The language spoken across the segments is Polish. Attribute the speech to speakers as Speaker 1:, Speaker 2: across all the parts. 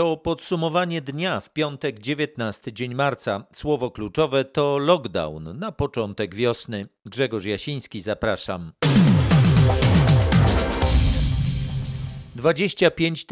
Speaker 1: To podsumowanie dnia w piątek 19 dzień marca. Słowo kluczowe to lockdown na początek wiosny. Grzegorz Jasiński, zapraszam. 25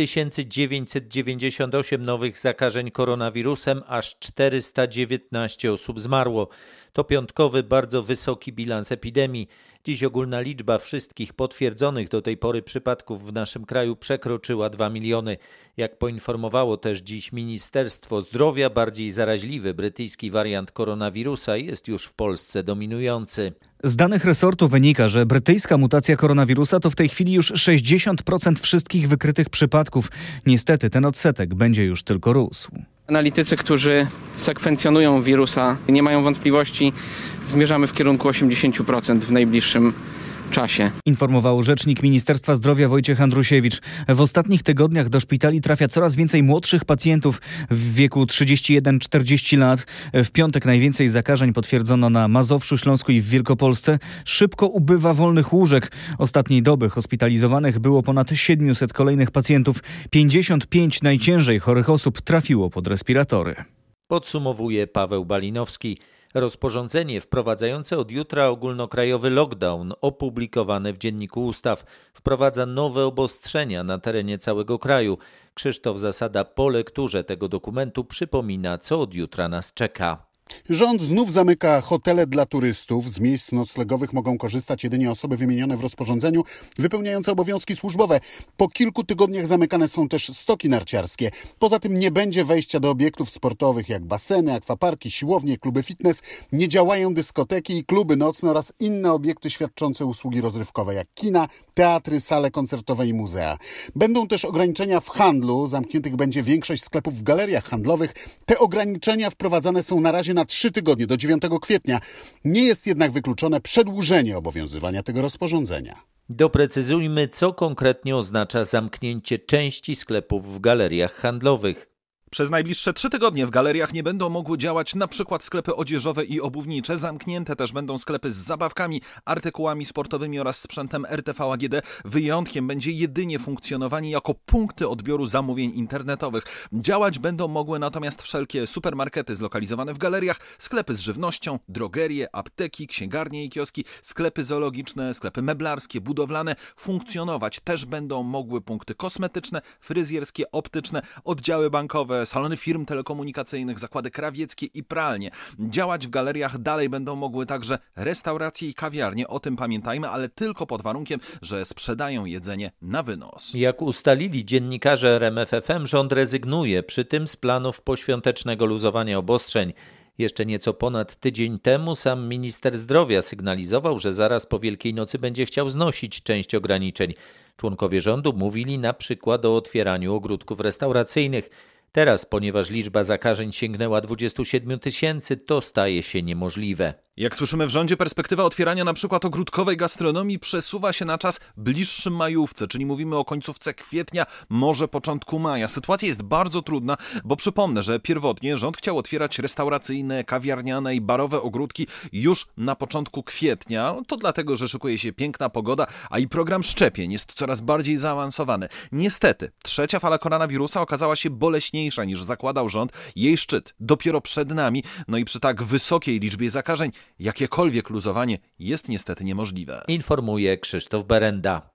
Speaker 1: 998 nowych zakażeń koronawirusem, aż 419 osób zmarło. To piątkowy, bardzo wysoki bilans epidemii. Dziś ogólna liczba wszystkich potwierdzonych do tej pory przypadków w naszym kraju przekroczyła 2 miliony. Jak poinformowało też dziś Ministerstwo Zdrowia, bardziej zaraźliwy brytyjski wariant koronawirusa jest już w Polsce dominujący.
Speaker 2: Z danych resortu wynika, że brytyjska mutacja koronawirusa to w tej chwili już 60% wszystkich wykrytych przypadków. Niestety ten odsetek będzie już tylko rósł.
Speaker 3: Analitycy, którzy sekwencjonują wirusa, nie mają wątpliwości, zmierzamy w kierunku 80% w najbliższym czasie.
Speaker 2: Informował rzecznik Ministerstwa Zdrowia Wojciech Andrusiewicz. W ostatnich tygodniach do szpitali trafia coraz więcej młodszych pacjentów w wieku 31-40 lat. W piątek najwięcej zakażeń potwierdzono na Mazowszu, Śląsku i w Wielkopolsce. Szybko ubywa wolnych łóżek. Ostatniej doby hospitalizowanych było ponad 700 kolejnych pacjentów. 55 najciężej chorych osób trafiło pod respiratory.
Speaker 1: Podsumowuje Paweł Balinowski. Rozporządzenie wprowadzające od jutra ogólnokrajowy lockdown, opublikowane w Dzienniku Ustaw, wprowadza nowe obostrzenia na terenie całego kraju. Krzysztof Zasada po lekturze tego dokumentu przypomina, co od jutra nas czeka.
Speaker 4: Rząd znów zamyka hotele dla turystów. Z miejsc noclegowych mogą korzystać jedynie osoby wymienione w rozporządzeniu, wypełniające obowiązki służbowe. Po kilku tygodniach zamykane są też stoki narciarskie. Poza tym nie będzie wejścia do obiektów sportowych jak baseny, akwaparki, siłownie, kluby fitness. Nie działają dyskoteki i kluby nocne oraz inne obiekty świadczące usługi rozrywkowe jak kina, teatry, sale koncertowe i muzea. Będą też ograniczenia w handlu. Zamkniętych będzie większość sklepów w galeriach handlowych. Te ograniczenia wprowadzane są na razie na trzy tygodnie do 9 kwietnia. Nie jest jednak wykluczone przedłużenie obowiązywania tego rozporządzenia.
Speaker 1: Doprecyzujmy, co konkretnie oznacza zamknięcie części sklepów w galeriach handlowych.
Speaker 5: Przez najbliższe trzy tygodnie w galeriach nie będą mogły działać na przykład sklepy odzieżowe i obuwnicze. Zamknięte też będą sklepy z zabawkami, artykułami sportowymi oraz sprzętem RTV AGD. Wyjątkiem będzie jedynie funkcjonowanie jako punkty odbioru zamówień internetowych. Działać będą mogły natomiast wszelkie supermarkety zlokalizowane w galeriach, sklepy z żywnością, drogerie, apteki, księgarnie i kioski, sklepy zoologiczne, sklepy meblarskie, budowlane. Funkcjonować też będą mogły punkty kosmetyczne, fryzjerskie, optyczne, oddziały bankowe, salony firm telekomunikacyjnych, zakłady krawieckie i pralnie. Działać w galeriach dalej będą mogły także restauracje i kawiarnie, o tym pamiętajmy, ale tylko pod warunkiem, że sprzedają jedzenie na wynos.
Speaker 1: Jak ustalili dziennikarze RMFFM, rząd rezygnuje przy tym z planów poświątecznego luzowania obostrzeń. Jeszcze nieco ponad tydzień temu sam minister zdrowia sygnalizował, że zaraz po Wielkiej Nocy będzie chciał znosić część ograniczeń. Członkowie rządu mówili na przykład o otwieraniu ogródków restauracyjnych. Teraz, ponieważ liczba zakażeń sięgnęła 27 tysięcy, to staje się niemożliwe.
Speaker 5: Jak słyszymy w rządzie, perspektywa otwierania na przykład ogródkowej gastronomii przesuwa się na czas bliższy majówce, czyli mówimy o końcówce kwietnia, może początku maja. Sytuacja jest bardzo trudna, bo przypomnę, że pierwotnie rząd chciał otwierać restauracyjne, kawiarniane i barowe ogródki już na początku kwietnia. To dlatego, że szykuje się piękna pogoda, a i program szczepień jest coraz bardziej zaawansowany. Niestety, trzecia fala koronawirusa okazała się boleśniejsza niż zakładał rząd. Jej szczyt dopiero przed nami, no i przy tak wysokiej liczbie zakażeń jakiekolwiek luzowanie jest niestety niemożliwe.
Speaker 1: Informuje Krzysztof Berenda.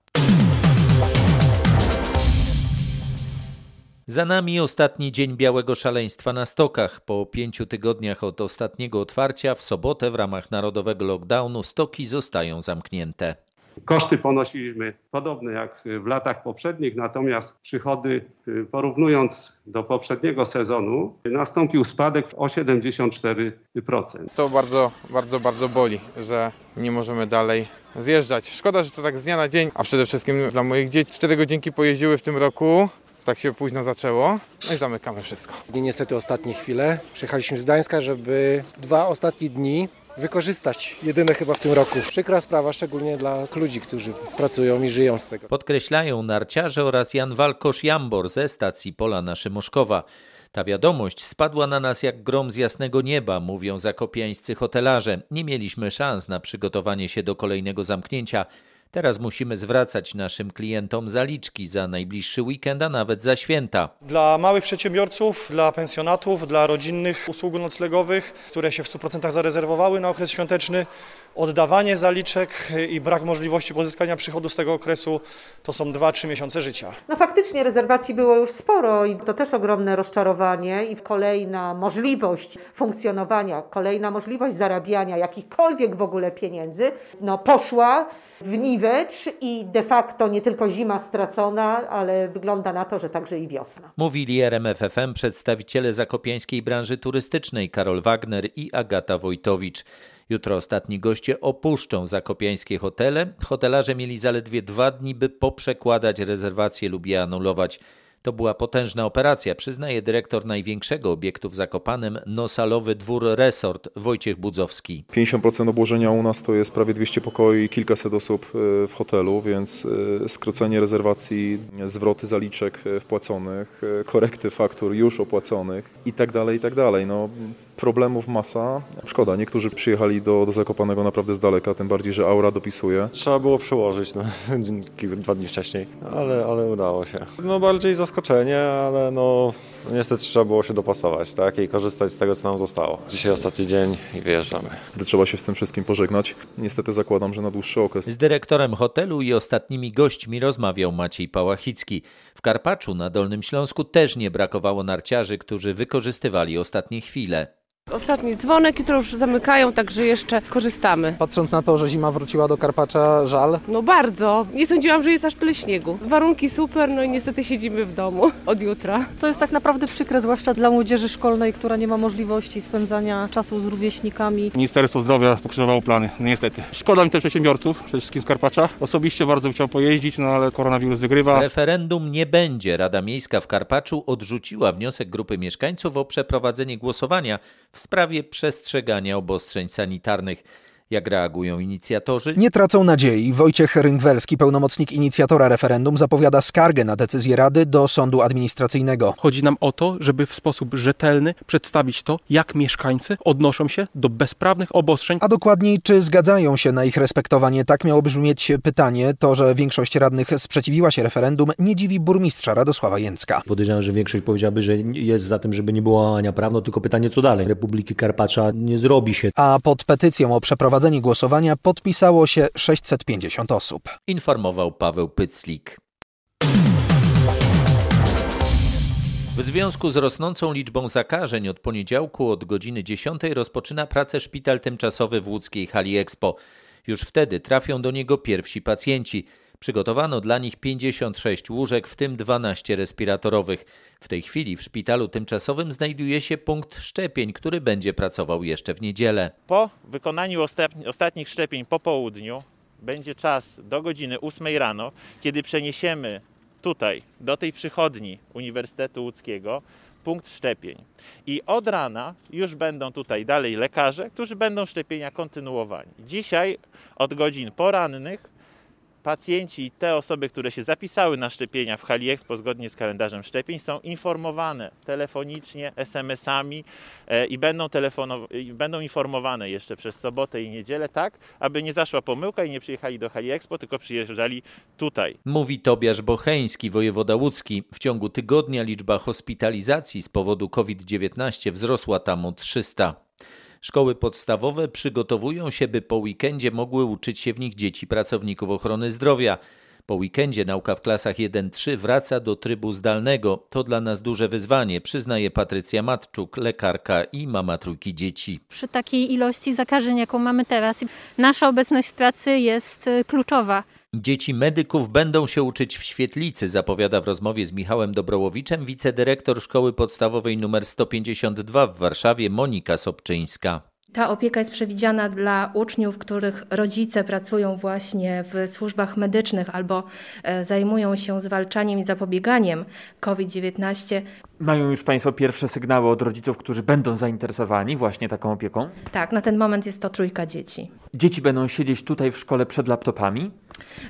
Speaker 1: Za nami ostatni dzień białego szaleństwa na stokach. Po pięciu tygodniach od ostatniego otwarcia w sobotę w ramach narodowego lockdownu stoki zostają zamknięte.
Speaker 6: Koszty ponosimy podobne jak w latach poprzednich, natomiast przychody, y, porównując do poprzedniego sezonu, nastąpił spadek o 74%.
Speaker 7: To bardzo, bardzo, bardzo boli, że nie możemy dalej zjeżdżać. Szkoda, że to tak z dnia na dzień, a przede wszystkim dla moich dzieci. Cztery godzinki pojeździły w tym roku, tak się późno zaczęło. No i zamykamy wszystko.
Speaker 8: Niestety ostatnie chwile. Przyjechaliśmy z Gdańska, żeby dwa ostatnie dni wykorzystać. Jedyne chyba w tym roku. Przykra sprawa, szczególnie dla ludzi, którzy pracują i żyją z tego.
Speaker 1: Podkreślają narciarze oraz Jan Walkosz-Jambor ze stacji Polana Szymoszkowa. Ta wiadomość spadła na nas jak grom z jasnego nieba, mówią zakopiańscy hotelarze. Nie mieliśmy szans na przygotowanie się do kolejnego zamknięcia. Teraz musimy zwracać naszym klientom zaliczki za najbliższy weekend, a nawet za święta.
Speaker 9: Dla małych przedsiębiorców, dla pensjonatów, dla rodzinnych usług noclegowych, które się w 100% zarezerwowały na okres świąteczny, oddawanie zaliczek i brak możliwości pozyskania przychodu z tego okresu to są 2-3 miesiące życia.
Speaker 10: No faktycznie rezerwacji było już sporo i to też ogromne rozczarowanie i kolejna możliwość funkcjonowania, kolejna możliwość zarabiania jakichkolwiek w ogóle pieniędzy, no poszła w niwecz i de facto nie tylko zima stracona, ale wygląda na to, że także i wiosna.
Speaker 1: Mówili RMFFM przedstawiciele zakopiańskiej branży turystycznej Karol Wagner i Agata Wojtowicz. Jutro ostatni goście opuszczą zakopiańskie hotele. Hotelarze mieli zaledwie dwa dni, by poprzekładać rezerwacje lub je anulować. To była potężna operacja, przyznaje dyrektor największego obiektu w Zakopanem, Nosalowy Dwór Resort, Wojciech Budzowski.
Speaker 11: 50% obłożenia u nas to jest prawie 200 pokoi, kilkaset osób e, w hotelu, więc e, skrócenie rezerwacji, zwroty zaliczek e, wpłaconych, korekty faktur już opłaconych i tak dalej, i tak dalej. No, problemów masa. Szkoda, niektórzy przyjechali do, do Zakopanego naprawdę z daleka, tym bardziej, że aura dopisuje.
Speaker 12: Trzeba było przełożyć no, dwa dni wcześniej, ale, ale udało się. No bardziej zaskoczenie, ale no niestety trzeba było się dopasować, tak, i korzystać z tego, co nam zostało. Dzisiaj ostatni dzień i wyjeżdżamy.
Speaker 11: Gdy trzeba się z tym wszystkim pożegnać, niestety zakładam, że na dłuższy okres.
Speaker 1: Z dyrektorem hotelu i ostatnimi gośćmi rozmawiał Maciej Pałachicki. W Karpaczu na Dolnym Śląsku też nie brakowało narciarzy, którzy wykorzystywali ostatnie chwile.
Speaker 13: Ostatni dzwonek, jutro już zamykają, także jeszcze korzystamy.
Speaker 14: Patrząc na to, że zima wróciła do Karpacza, żal?
Speaker 13: No bardzo. Nie sądziłam, że jest aż tyle śniegu. Warunki super, no i niestety siedzimy w domu od jutra.
Speaker 15: To jest tak naprawdę przykre, zwłaszcza dla młodzieży szkolnej, która nie ma możliwości spędzania czasu z rówieśnikami.
Speaker 16: Ministerstwo Zdrowia pokrzyżowało plany, no niestety. Szkoda mi też przedsiębiorców, przede wszystkim z Karpacza. Osobiście bardzo chciał pojeździć, no ale koronawirus wygrywa.
Speaker 1: Referendum nie będzie. Rada Miejska w Karpaczu odrzuciła wniosek grupy mieszkańców o przeprowadzenie głosowania w sprawie przestrzegania obostrzeń sanitarnych. Jak reagują inicjatorzy?
Speaker 17: Nie tracą nadziei. Wojciech Ryngwelski, pełnomocnik inicjatora referendum, zapowiada skargę na decyzję Rady do sądu administracyjnego.
Speaker 18: Chodzi nam o to, żeby w sposób rzetelny przedstawić to, jak mieszkańcy odnoszą się do bezprawnych obostrzeń.
Speaker 17: A dokładniej, czy zgadzają się na ich respektowanie? Tak miało brzmieć pytanie. To, że większość radnych sprzeciwiła się referendum, nie dziwi burmistrza Radosława Jęcka.
Speaker 19: Podejrzewam, że większość powiedziałaby, że jest za tym, żeby nie było łamania praw, no tylko pytanie, co dalej. Republiki Karpacza nie zrobi się.
Speaker 17: A pod petycją o przeprowadzenie przeprowadzenie głosowania podpisało się 650 osób.
Speaker 1: Informował Paweł Pyclik. W związku z rosnącą liczbą zakażeń od poniedziałku od godziny 10 rozpoczyna pracę szpital tymczasowy w łódzkiej hali Expo. Już wtedy trafią do niego pierwsi pacjenci. Przygotowano dla nich 56 łóżek, w tym 12 respiratorowych. W tej chwili w szpitalu tymczasowym znajduje się punkt szczepień, który będzie pracował jeszcze w niedzielę.
Speaker 20: Po wykonaniu ostatnich szczepień po południu będzie czas do godziny 8 rano, kiedy przeniesiemy tutaj, do tej przychodni Uniwersytetu Łódzkiego, punkt szczepień. I od rana już będą tutaj dalej lekarze, którzy będą szczepienia kontynuowali. Dzisiaj od godzin porannych pacjenci i te osoby, które się zapisały na szczepienia w Hali Expo zgodnie z kalendarzem szczepień są informowane telefonicznie, SMS-ami e, i będą, będą informowane jeszcze przez sobotę i niedzielę, tak, aby nie zaszła pomyłka i nie przyjechali do Hali Expo, tylko przyjeżdżali tutaj.
Speaker 1: Mówi Tobiasz Bocheński, wojewoda łódzki. W ciągu tygodnia liczba hospitalizacji z powodu COVID-19 wzrosła tam o 300. Szkoły podstawowe przygotowują się, by po weekendzie mogły uczyć się w nich dzieci pracowników ochrony zdrowia. Po weekendzie nauka w klasach 1-3 wraca do trybu zdalnego. To dla nas duże wyzwanie, przyznaje Patrycja Matczuk, lekarka i mama trójki dzieci.
Speaker 21: Przy takiej ilości zakażeń, jaką mamy teraz, nasza obecność w pracy jest y, kluczowa.
Speaker 1: Dzieci medyków będą się uczyć w świetlicy, zapowiada w rozmowie z Michałem Dobrołowiczem wicedyrektor szkoły podstawowej nr 152 w Warszawie Monika Sobczyńska.
Speaker 22: Ta opieka jest przewidziana dla uczniów, których rodzice pracują właśnie w służbach medycznych albo e, zajmują się zwalczaniem i zapobieganiem COVID-19.
Speaker 23: Mają już Państwo pierwsze sygnały od rodziców, którzy będą zainteresowani właśnie taką opieką?
Speaker 22: Tak, na ten moment jest to trójka dzieci.
Speaker 23: Dzieci będą siedzieć tutaj w szkole przed laptopami?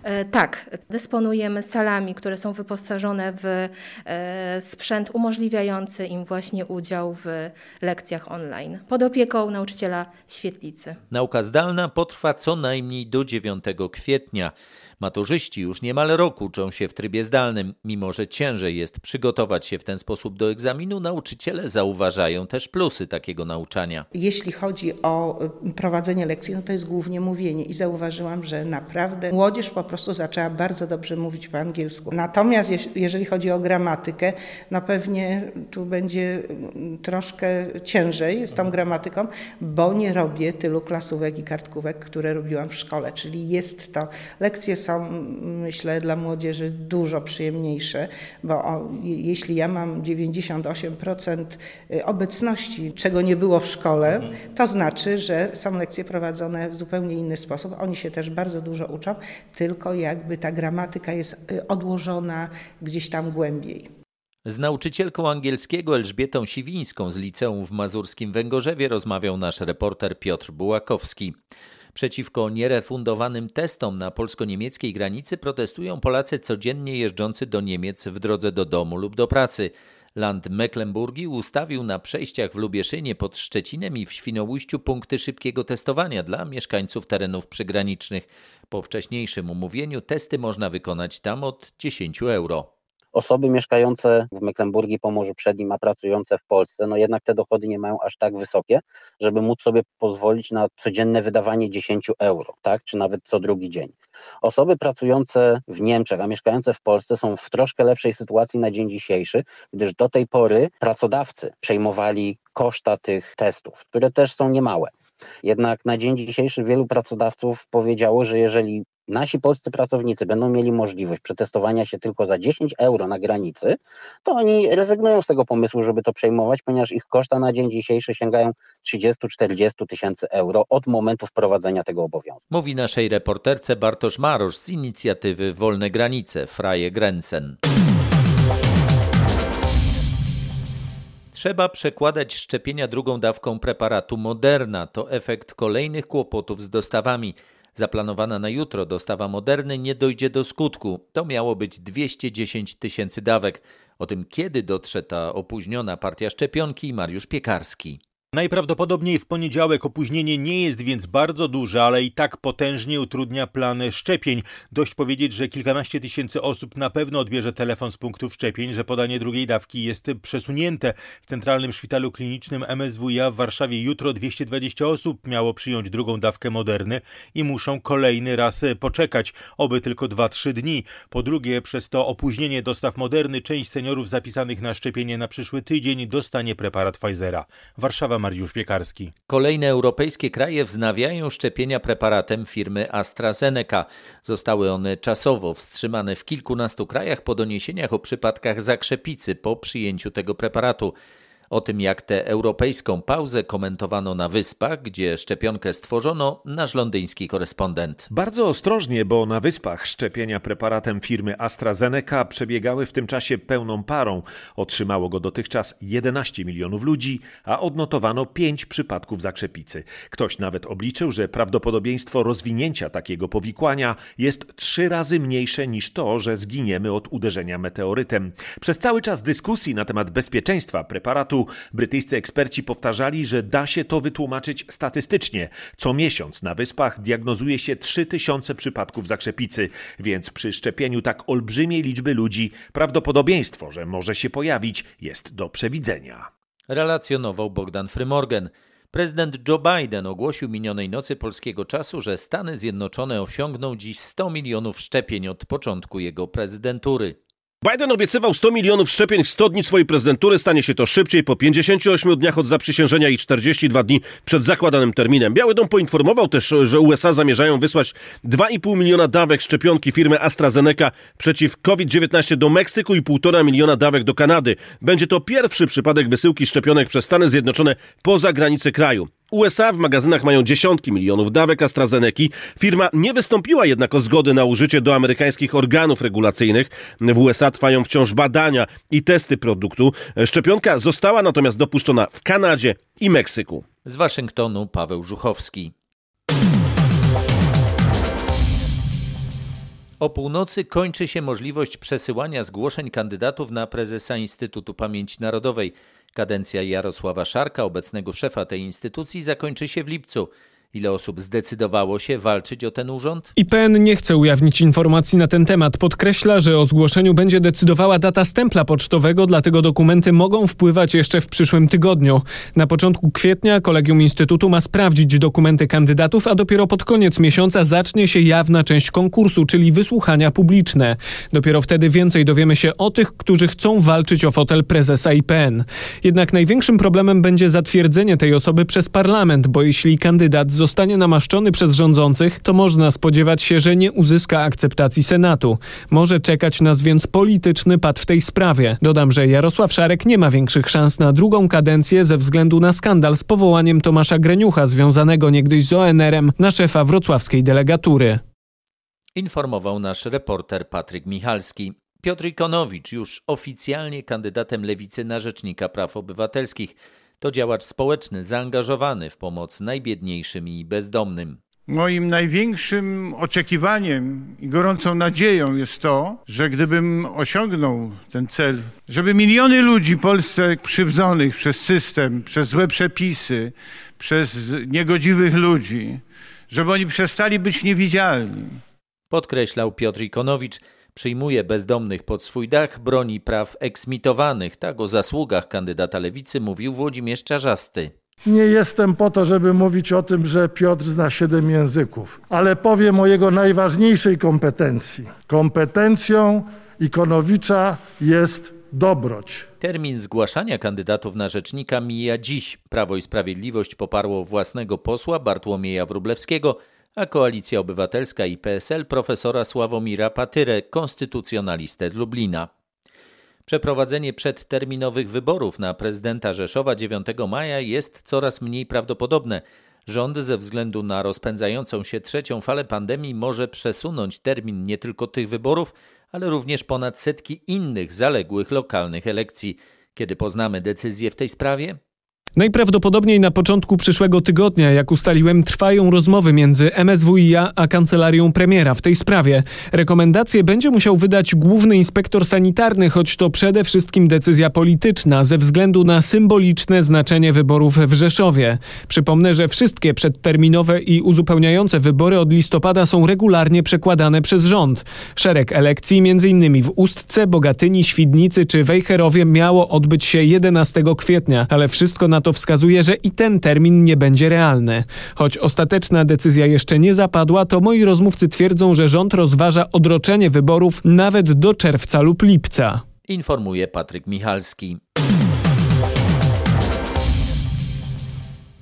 Speaker 22: E, tak, dysponujemy salami, które są wyposażone w e, sprzęt umożliwiający im właśnie udział w lekcjach online pod opieką nauczyciela świetlicy.
Speaker 1: Nauka zdalna potrwa co najmniej do 9 kwietnia. Maturzyści już niemal rok uczą się w trybie zdalnym. Mimo, że ciężej jest przygotować się w ten sposób do egzaminu, nauczyciele zauważają też plusy takiego nauczania.
Speaker 24: Jeśli chodzi o y, prowadzenie lekcji, no to jest głównie mówienie i zauważyłam, że naprawdę młodzież po prostu zaczęła bardzo dobrze mówić po angielsku. Natomiast jeżeli chodzi o gramatykę, no pewnie tu będzie mm, troszkę ciężej z tą gramatyką, bo nie robię tylu klasówek i kartkówek, które robiłam w szkole, czyli jest to, lekcje są myślę dla młodzieży dużo przyjemniejsze, bo o, jeśli ja mam 98% y, obecności, czego nie było w szkole, to znaczy, że są lekcje prowadzone w zupełnie inny sposób. Oni się też bardzo dużo uczą, tylko jakby ta gramatyka jest y, odłożona gdzieś tam głębiej.
Speaker 1: Z nauczycielką angielskiego Elżbietą Siwińską z liceum w mazurskim Węgorzewie rozmawiał nasz reporter Piotr Bułakowski. Przeciwko nierefundowanym testom na polsko-niemieckiej granicy protestują Polacy codziennie jeżdżący do Niemiec w drodze do domu lub do pracy. Land Mecklenburgii ustawił na przejściach w Lubieszynie pod Szczecinem i w Świnoujściu punkty szybkiego testowania dla mieszkańców terenów przygranicznych. Po wcześniejszym umówieniu testy można wykonać tam od 10 euro
Speaker 25: osoby mieszkające w Mecklenburgii, Pomorzu Przednim, a pracujące w Polsce, no jednak te dochody nie mają aż tak wysokie, żeby móc sobie pozwolić na codzienne wydawanie 10 euro, tak, czy nawet co drugi dzień. Osoby pracujące w Niemczech, a mieszkające w Polsce są w troszkę lepszej sytuacji na dzień dzisiejszy, gdyż do tej pory pracodawcy przejmowali koszta tych testów, które też są niemałe. Jednak na dzień dzisiejszy wielu pracodawców powiedziało, że jeżeli nasi polscy pracownicy będą mieli możliwość przetestowania się tylko za 10 euro na granicy, to oni rezygnują z tego pomysłu, żeby to przejmować, ponieważ ich koszta na dzień dzisiejszy sięgają 30-40 tysięcy euro od momentu wprowadzenia tego obowiązku.
Speaker 1: Mówi naszej reporterce Bartosz Marosz z inicjatywy Wolne Granice, Freie Grenzen. Trzeba przekładać szczepienia drugą dawką preparatu Moderna. To efekt kolejnych kłopotów z dostawami. Zaplanowana na jutro dostawa Moderny nie dojdzie do skutku. To miało być 210 tysięcy dawek. O tym, kiedy dotrze ta opóźniona partia szczepionki, Mariusz Piekarski.
Speaker 26: Najprawdopodobniej w poniedziałek opóźnienie nie jest więc bardzo duże, ale i tak potężnie utrudnia plany szczepień. Dość powiedzieć, że kilkanaście tysięcy osób na pewno odbierze telefon z punktów szczepień, że podanie drugiej dawki jest przesunięte. W Centralnym Szpitalu Klinicznym MSWiA w Warszawie jutro 220 osób miało przyjąć drugą dawkę Moderny i muszą kolejny raz poczekać, oby tylko 2-3 dni. Po drugie, przez to opóźnienie dostaw Moderny część seniorów zapisanych na szczepienie na przyszły tydzień dostanie preparat Pfizera. Warszawa Mariusz Piekarski.
Speaker 1: Kolejne europejskie kraje wznawiają szczepienia preparatem firmy AstraZeneca. Zostały one czasowo wstrzymane w kilkunastu krajach po doniesieniach o przypadkach zakrzepicy po przyjęciu tego preparatu. O tym, jak tę europejską pauzę komentowano na Wyspach, gdzie szczepionkę stworzono, nasz londyński korespondent.
Speaker 6: Bardzo ostrożnie, bo na Wyspach szczepienia preparatem firmy AstraZeneca przebiegały w tym czasie pełną parą. Otrzymało go dotychczas 11 milionów ludzi, a odnotowano 5 przypadków zakrzepicy. Ktoś nawet obliczył, że prawdopodobieństwo rozwinięcia takiego powikłania jest trzy razy mniejsze niż to, że zginiemy od uderzenia meteorytem. Przez cały czas dyskusji na temat bezpieczeństwa preparatu brytyjscy eksperci powtarzali, że da się to wytłumaczyć statystycznie. Co miesiąc na wyspach diagnozuje się 3000 przypadków zakrzepicy, więc przy szczepieniu tak olbrzymiej liczby ludzi prawdopodobieństwo, że może się pojawić, jest do przewidzenia.
Speaker 1: Relacjonował Bogdan Frymorgan. Prezydent Joe Biden ogłosił minionej nocy polskiego czasu, że Stany Zjednoczone osiągną dziś 100 milionów szczepień od początku jego prezydentury.
Speaker 27: Biden obiecywał 100 milionów szczepień w 100 dni swojej prezydentury. Stanie się to szybciej po 58 dniach od zaprzysiężenia i 42 dni przed zakładanym terminem. Biały Dom poinformował też, że USA zamierzają wysłać 2,5 miliona dawek szczepionki firmy AstraZeneca przeciw COVID-19 do Meksyku i 1,5 miliona dawek do Kanady. Będzie to pierwszy przypadek wysyłki szczepionek przez Stany Zjednoczone poza granice kraju. USA w magazynach mają dziesiątki milionów dawek AstraZeneki. Firma nie wystąpiła jednak o zgodę na użycie do amerykańskich organów regulacyjnych. W USA trwają wciąż badania i testy produktu. Szczepionka została natomiast dopuszczona w Kanadzie i Meksyku.
Speaker 1: Z Waszyngtonu Paweł Żuchowski. O północy kończy się możliwość przesyłania zgłoszeń kandydatów na prezesa Instytutu Pamięci Narodowej. Kadencja Jarosława Szarka, obecnego szefa tej instytucji, zakończy się w lipcu. Ile osób zdecydowało się walczyć o ten urząd?
Speaker 28: IPN nie chce ujawnić informacji na ten temat. Podkreśla, że o zgłoszeniu będzie decydowała data stempla pocztowego, dlatego dokumenty mogą wpływać jeszcze w przyszłym tygodniu. Na początku kwietnia Kolegium Instytutu ma sprawdzić dokumenty kandydatów, a dopiero pod koniec miesiąca zacznie się jawna część konkursu, czyli wysłuchania publiczne. Dopiero wtedy więcej dowiemy się o tych, którzy chcą walczyć o fotel prezesa IPN. Jednak największym problemem będzie zatwierdzenie tej osoby przez parlament, bo jeśli kandydat zostanie namaszczony przez rządzących, to można spodziewać się, że nie uzyska akceptacji Senatu. Może czekać nas więc polityczny pad w tej sprawie. Dodam, że Jarosław Szarek nie ma większych szans na drugą kadencję ze względu na skandal z powołaniem Tomasza Greniucha, związanego niegdyś z ONR-em, na szefa wrocławskiej delegatury.
Speaker 1: Informował nasz reporter Patryk Michalski. Piotr Ikonowicz już oficjalnie kandydatem lewicy na rzecznika praw obywatelskich. To działacz społeczny zaangażowany w pomoc najbiedniejszym i bezdomnym.
Speaker 29: Moim największym oczekiwaniem i gorącą nadzieją jest to, że gdybym osiągnął ten cel, żeby miliony ludzi w Polsce krzywdzonych przez system, przez złe przepisy, przez niegodziwych ludzi, żeby oni przestali być niewidzialni.
Speaker 1: Podkreślał Piotr Ikonowicz, przyjmuje bezdomnych pod swój dach, broni praw eksmitowanych. Tak o zasługach kandydata lewicy mówił Włodzimierz Czarzasty.
Speaker 30: Nie jestem po to, żeby mówić o tym, że Piotr zna siedem języków, ale powiem o jego najważniejszej kompetencji. Kompetencją Ikonowicza jest dobroć.
Speaker 1: Termin zgłaszania kandydatów na rzecznika mija dziś. Prawo i Sprawiedliwość poparło własnego posła Bartłomieja Wróblewskiego, a Koalicja Obywatelska i PSL profesora Sławomira Patyrę, konstytucjonalistę z Lublina. Przeprowadzenie przedterminowych wyborów na prezydenta Rzeszowa 9 maja jest coraz mniej prawdopodobne. Rząd ze względu na rozpędzającą się trzecią falę pandemii może przesunąć termin nie tylko tych wyborów, ale również ponad setki innych zaległych lokalnych elekcji. Kiedy poznamy decyzję w tej sprawie?
Speaker 28: Najprawdopodobniej na początku przyszłego tygodnia, jak ustaliłem, trwają rozmowy między MSWiA a kancelarią premiera w tej sprawie. Rekomendacje będzie musiał wydać główny inspektor sanitarny, choć to przede wszystkim decyzja polityczna ze względu na symboliczne znaczenie wyborów w Rzeszowie. Przypomnę, że wszystkie przedterminowe i uzupełniające wybory od listopada są regularnie przekładane przez rząd. Szereg elekcji, m.in. w Ustce, Bogatyni, Świdnicy czy Wejherowie miało odbyć się 11 kwietnia, ale wszystko na to wskazuje, że i ten termin nie będzie realny. Choć ostateczna decyzja jeszcze nie zapadła, to moi rozmówcy twierdzą, że rząd rozważa odroczenie wyborów nawet do czerwca lub lipca.
Speaker 1: Informuje Patryk Michalski.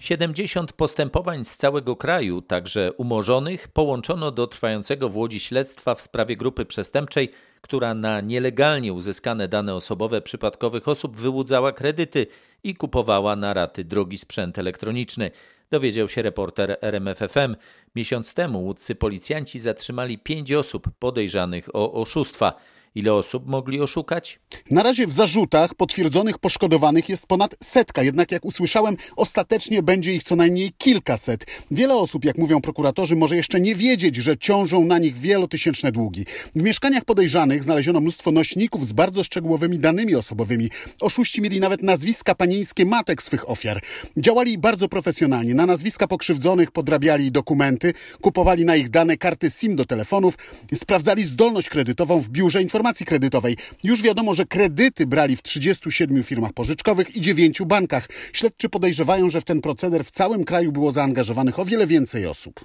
Speaker 1: 70 postępowań z całego kraju, także umorzonych, połączono do trwającego w Łodzi śledztwa w sprawie grupy przestępczej, która na nielegalnie uzyskane dane osobowe przypadkowych osób wyłudzała kredyty i kupowała na raty drogi sprzęt elektroniczny. Dowiedział się reporter RMFFM. Miesiąc temu łódcy policjanci zatrzymali pięć osób podejrzanych o oszustwa. Ile osób mogli oszukać?
Speaker 4: Na razie w zarzutach potwierdzonych poszkodowanych jest ponad setka, jednak jak usłyszałem, ostatecznie będzie ich co najmniej kilkaset. Wiele osób, jak mówią prokuratorzy, może jeszcze nie wiedzieć, że ciążą na nich wielotysięczne długi. W mieszkaniach podejrzanych znaleziono mnóstwo nośników z bardzo szczegółowymi danymi osobowymi. Oszuści mieli nawet nazwiska panieńskie matek swych ofiar. Działali bardzo profesjonalnie. Na nazwiska pokrzywdzonych podrabiali dokumenty, kupowali na ich dane karty SIM do telefonów, sprawdzali zdolność kredytową w biurze informacji informacji kredytowej. Już wiadomo, że kredyty brali w 37 firmach pożyczkowych i 9 bankach. Śledczy podejrzewają, że w ten proceder w całym kraju było zaangażowanych o wiele więcej osób.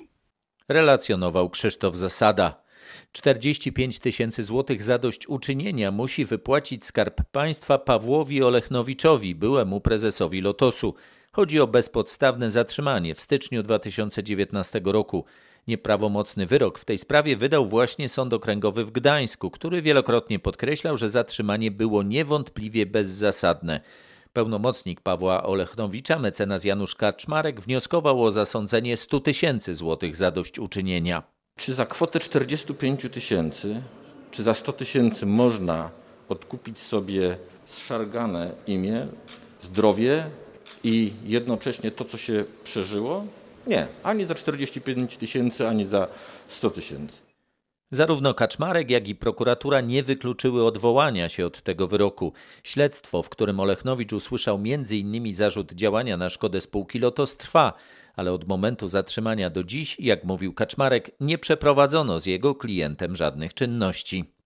Speaker 1: Relacjonował Krzysztof Zasada. 45 tysięcy złotych zadośćuczynienia musi wypłacić Skarb Państwa Pawłowi Olechnowiczowi, byłemu prezesowi Lotosu. Chodzi o bezpodstawne zatrzymanie w styczniu 2019 roku. Nieprawomocny wyrok w tej sprawie wydał właśnie Sąd Okręgowy w Gdańsku, który wielokrotnie podkreślał, że zatrzymanie było niewątpliwie bezzasadne. Pełnomocnik Pawła Olechnowicza, mecenas Janusz Kaczmarek, wnioskował o zasądzenie 100 tysięcy złotych zadośćuczynienia.
Speaker 31: Czy za kwotę 45 tysięcy, czy za 100 tysięcy można odkupić sobie zszargane imię, zdrowie i jednocześnie to, co się przeżyło? Nie, ani za 45 tysięcy, ani za 100 tysięcy.
Speaker 1: Zarówno Kaczmarek, jak i prokuratura nie wykluczyły odwołania się od tego wyroku. Śledztwo, w którym Olechnowicz usłyszał m.in. zarzut działania na szkodę spółki Lotos trwa, ale od momentu zatrzymania do dziś, jak mówił Kaczmarek, nie przeprowadzono z jego klientem żadnych czynności.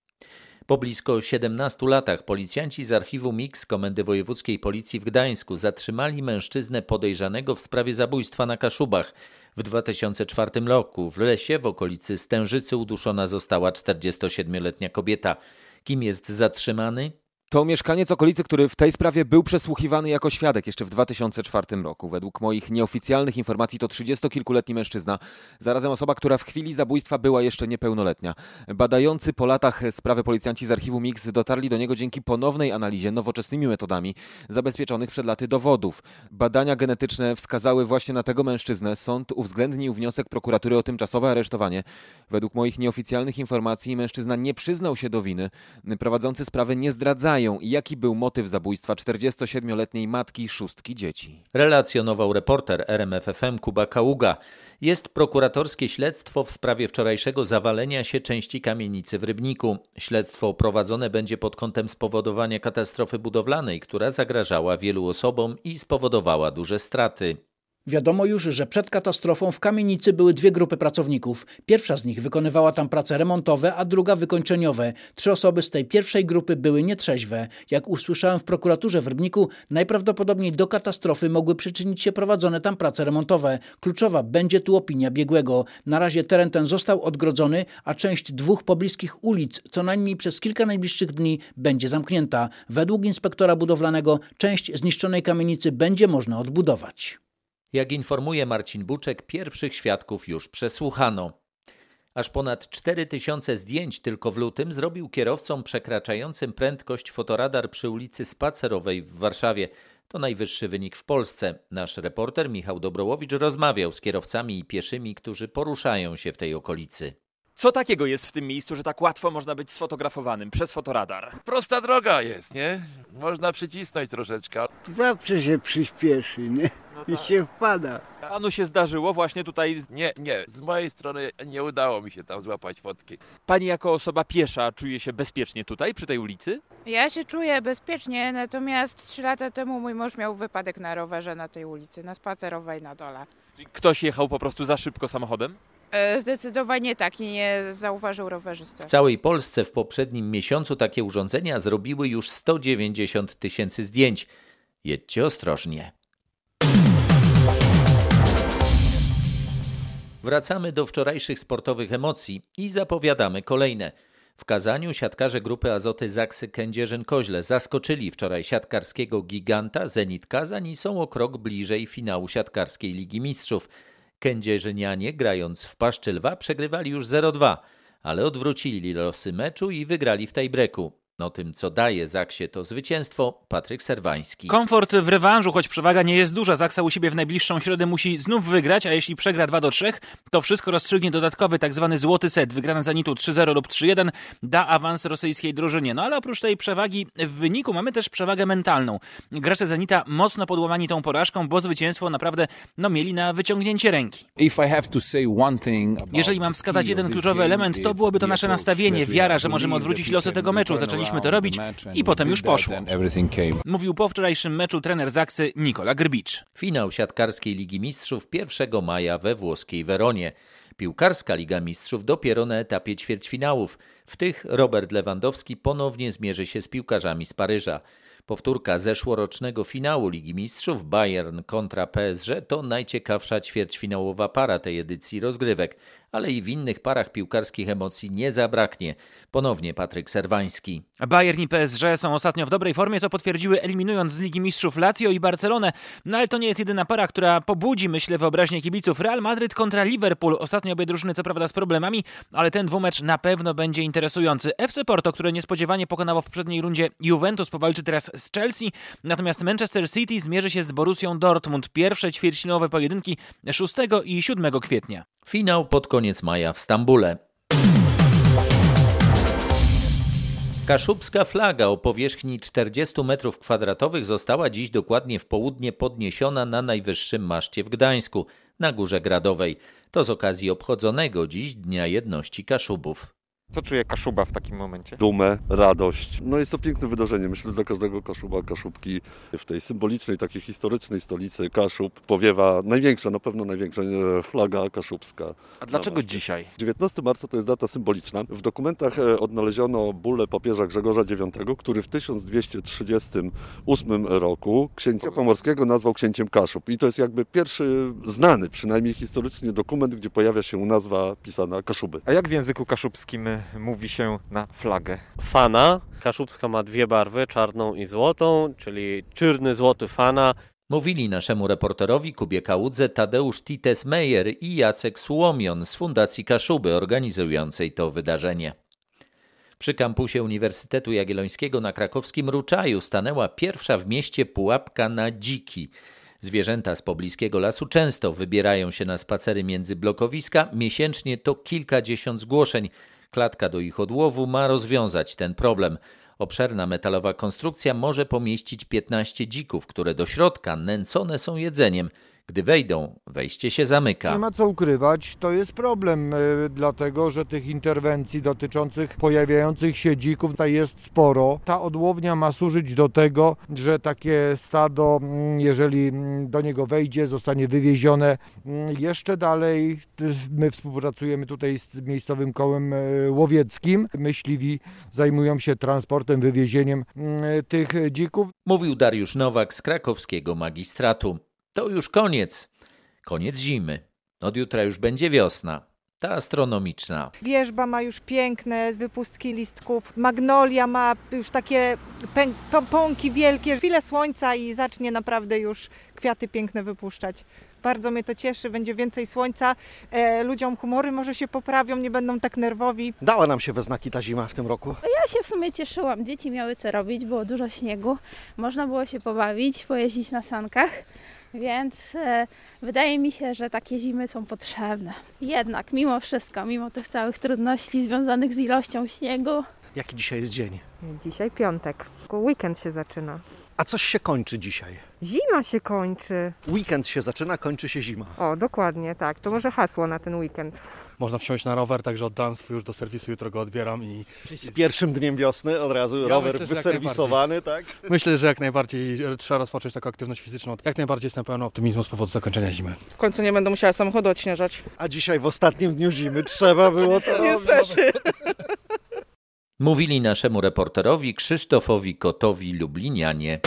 Speaker 1: Po blisko 17 latach policjanci z archiwum Mix Komendy Wojewódzkiej Policji w Gdańsku zatrzymali mężczyznę podejrzanego w sprawie zabójstwa na Kaszubach. W 2004 roku w lesie w okolicy Stężycy uduszona została 47-letnia kobieta. Kim jest zatrzymany?
Speaker 32: To mieszkaniec okolicy, który w tej sprawie był przesłuchiwany jako świadek jeszcze w 2004 roku. Według moich nieoficjalnych informacji to 30-kilkuletni mężczyzna, zarazem osoba, która w chwili zabójstwa była jeszcze niepełnoletnia. Badający po latach sprawę policjanci z archiwum Mix dotarli do niego dzięki ponownej analizie nowoczesnymi metodami zabezpieczonych przed laty dowodów. Badania genetyczne wskazały właśnie na tego mężczyznę. Sąd uwzględnił wniosek prokuratury o tymczasowe aresztowanie. Według moich nieoficjalnych informacji mężczyzna nie przyznał się do winy. Prowadzący sprawę nie zdradzają jaki był motyw zabójstwa 47-letniej matki szóstki dzieci.
Speaker 1: Relacjonował reporter RMFFM Kuba Kaługa. Jest prokuratorskie śledztwo w sprawie wczorajszego zawalenia się części kamienicy w Rybniku. Śledztwo prowadzone będzie pod kątem spowodowania katastrofy budowlanej, która zagrażała wielu osobom i spowodowała duże straty.
Speaker 33: Wiadomo już, że przed katastrofą w kamienicy były dwie grupy pracowników. Pierwsza z nich wykonywała tam prace remontowe, a druga wykończeniowe. Trzy osoby z tej pierwszej grupy były nietrzeźwe. Jak usłyszałem w prokuraturze w Rybniku, najprawdopodobniej do katastrofy mogły przyczynić się prowadzone tam prace remontowe. Kluczowa będzie tu opinia biegłego. Na razie teren ten został odgrodzony, a część dwóch pobliskich ulic co najmniej przez kilka najbliższych dni będzie zamknięta. Według inspektora budowlanego część zniszczonej kamienicy będzie można odbudować.
Speaker 1: Jak informuje Marcin Buczek, pierwszych świadków już przesłuchano. Aż ponad 4000 zdjęć tylko w lutym zrobił kierowcom przekraczającym prędkość fotoradar przy ulicy Spacerowej w Warszawie. To najwyższy wynik w Polsce. Nasz reporter Michał Dobrołowicz rozmawiał z kierowcami i pieszymi, którzy poruszają się w tej okolicy.
Speaker 34: Co takiego jest w tym miejscu, że tak łatwo można być sfotografowanym przez fotoradar?
Speaker 7: Prosta droga jest, nie? Można przycisnąć troszeczkę.
Speaker 35: Zawsze się przyspieszy, nie?
Speaker 34: No
Speaker 35: I się wpada.
Speaker 34: Panu się zdarzyło właśnie tutaj.
Speaker 7: Nie, nie, z mojej strony nie udało mi się tam złapać fotki.
Speaker 34: Pani jako osoba piesza czuje się bezpiecznie tutaj, przy tej ulicy?
Speaker 36: Ja się czuję bezpiecznie, natomiast trzy lata temu mój mąż miał wypadek na rowerze na tej ulicy, na spacerowej na dole.
Speaker 34: Czyli ktoś jechał po prostu za szybko samochodem?
Speaker 36: E, Zdecydowanie tak, i nie zauważył rowerzysty.
Speaker 1: W całej Polsce w poprzednim miesiącu takie urządzenia zrobiły już 190 tysięcy zdjęć. Jedźcie ostrożnie. Wracamy do wczorajszych sportowych emocji i zapowiadamy kolejne. W Kazaniu siatkarze grupy Azoty Zaksy Kędzierzyn-Koźle zaskoczyli wczoraj siatkarskiego giganta Zenit Kazań i są o krok bliżej finału siatkarskiej Ligi Mistrzów. Kędzierzynianie grając w paszczy lwa przegrywali już 0-2, ale odwrócili losy meczu i wygrali w tiebreaku. O tym, co daje Zaksie to zwycięstwo, Patryk Serwański.
Speaker 37: Komfort w rewanżu, choć przewaga nie jest duża. Zaksa u siebie w najbliższą środę musi znów wygrać, a jeśli przegra 2 do 3, to wszystko rozstrzygnie dodatkowy tak zwany złoty set. Wygrana Zenitu 3-0 lub 3-1 da awans rosyjskiej drużynie. No ale oprócz tej przewagi w wyniku mamy też przewagę mentalną. Gracze Zenita mocno podłamani tą porażką, bo zwycięstwo naprawdę no, mieli na wyciągnięcie ręki. Jeżeli mam wskazać jeden kluczowy element, to byłoby to nasze nastawienie, wiara, że możemy odwrócić losy tego meczu. Zaczęliśmy to robić i potem już poszło. Mówił po wczorajszym meczu trener Zaksy Nikola Grbicz.
Speaker 1: Finał siatkarskiej Ligi Mistrzów 1 maja we włoskiej Weronie. Piłkarska Liga Mistrzów dopiero na etapie ćwierćfinałów. W tych Robert Lewandowski ponownie zmierzy się z piłkarzami z Paryża. Powtórka zeszłorocznego finału Ligi Mistrzów Bayern kontra PSG to najciekawsza ćwierćfinałowa para tej edycji rozgrywek, ale i w innych parach piłkarskich emocji nie zabraknie. Ponownie Patryk Serwański.
Speaker 37: Bayern i PSG są ostatnio w dobrej formie, co potwierdziły eliminując z Ligi Mistrzów Lazio i Barcelonę. No ale to nie jest jedyna para, która pobudzi, myślę, wyobraźnię kibiców. Real Madryt kontra Liverpool. Ostatnio obie drużyny co prawda z problemami, ale ten dwumecz na pewno będzie interesujący. FC Porto, które niespodziewanie pokonało w poprzedniej rundzie Juventus, powalczy teraz z Chelsea, natomiast Manchester City zmierzy się z Borussią Dortmund. Pierwsze ćwierćfinałowe pojedynki 6 i 7 kwietnia.
Speaker 1: Finał pod koniec maja w Stambule. Kaszubska flaga o powierzchni 40 m2 została dziś dokładnie w południe podniesiona na najwyższym maszcie w Gdańsku, na Górze Gradowej. To z okazji obchodzonego dziś Dnia Jedności Kaszubów.
Speaker 38: Co czuje Kaszuba w takim momencie?
Speaker 39: Dumę, radość. No jest to piękne wydarzenie. Myślę, dla każdego Kaszuba, Kaszubki w tej symbolicznej, takiej historycznej stolicy Kaszub powiewa największa, na pewno największa e, flaga kaszubska.
Speaker 38: A dlaczego dzisiaj?
Speaker 39: 19 marca to jest data symboliczna. W dokumentach e, odnaleziono bullę papieża Grzegorza IX, który w 1238 roku księcia pomorskiego nazwał księciem Kaszub. I to jest jakby pierwszy znany, przynajmniej historycznie, dokument, gdzie pojawia się nazwa pisana Kaszuby.
Speaker 38: A jak w języku kaszubskim mówi się na flagę?
Speaker 40: Fana. Kaszubska ma dwie barwy, czarną i złotą, czyli czyrny, złoty fana.
Speaker 1: Mówili naszemu reporterowi Kubie Kałudze Tadeusz Tites-Meyer i Jacek Słomion z Fundacji Kaszuby organizującej to wydarzenie. Przy kampusie Uniwersytetu Jagiellońskiego na krakowskim Ruczaju stanęła pierwsza w mieście pułapka na dziki. Zwierzęta z pobliskiego lasu często wybierają się na spacery między blokowiska. Miesięcznie to kilkadziesiąt zgłoszeń. Klatka do ich odłowu ma rozwiązać ten problem. Obszerna metalowa konstrukcja może pomieścić 15 dzików, które do środka nęcone są jedzeniem. Gdy wejdą, wejście się zamyka.
Speaker 41: Nie ma co ukrywać, to jest problem, y, dlatego że tych interwencji dotyczących pojawiających się dzików tutaj jest sporo. Ta odłownia ma służyć do tego, że takie stado, jeżeli do niego wejdzie, zostanie wywiezione jeszcze dalej. My współpracujemy tutaj z miejscowym kołem y, łowieckim. Myśliwi zajmują się transportem, wywiezieniem tych dzików.
Speaker 1: Mówił Dariusz Nowak z krakowskiego magistratu. To już koniec. Koniec zimy. Od jutra już będzie wiosna. Ta astronomiczna.
Speaker 42: Wierzba ma już piękne wypustki listków. Magnolia ma już takie pąki wielkie. Chwilę słońca i zacznie naprawdę już kwiaty piękne wypuszczać. Bardzo mnie to cieszy, będzie więcej słońca, e, ludziom humory może się poprawią, nie będą tak nerwowi.
Speaker 43: Dała nam się we znaki ta zima w tym roku.
Speaker 44: Ja się w sumie cieszyłam, dzieci miały co robić, było dużo śniegu, można było się pobawić, pojeździć na sankach. Więc e, wydaje mi się, że takie zimy są potrzebne. Jednak, mimo wszystko, mimo tych całych trudności związanych z ilością śniegu.
Speaker 43: Jaki dzisiaj jest dzień?
Speaker 45: Dzisiaj piątek. Weekend się zaczyna.
Speaker 43: A coś się kończy dzisiaj?
Speaker 45: Zima się kończy.
Speaker 43: Weekend się zaczyna, kończy się zima.
Speaker 45: O, dokładnie, tak. To może hasło na ten weekend.
Speaker 46: Można wsiąść na rower, także oddałem swój już do serwisu, jutro go odbieram i...
Speaker 43: Czyli z pierwszym dniem wiosny od razu ja rower myślę, wyserwisowany, tak?
Speaker 46: Myślę, że jak najbardziej trzeba rozpocząć taką aktywność fizyczną. Jak najbardziej jestem pełen optymizmu z powodu zakończenia zimy.
Speaker 47: W końcu nie będę musiała samochodu odśnieżać.
Speaker 43: A dzisiaj w ostatnim dniu zimy trzeba było to
Speaker 47: Niestety.
Speaker 1: Mówili naszemu reporterowi Krzysztofowi Kotowi Lublinianie.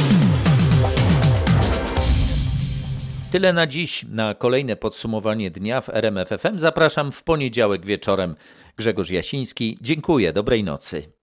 Speaker 1: Tyle na dziś. Na kolejne podsumowanie dnia w RMFFM zapraszam w poniedziałek wieczorem. Grzegorz Jasiński, dziękuję, dobrej nocy.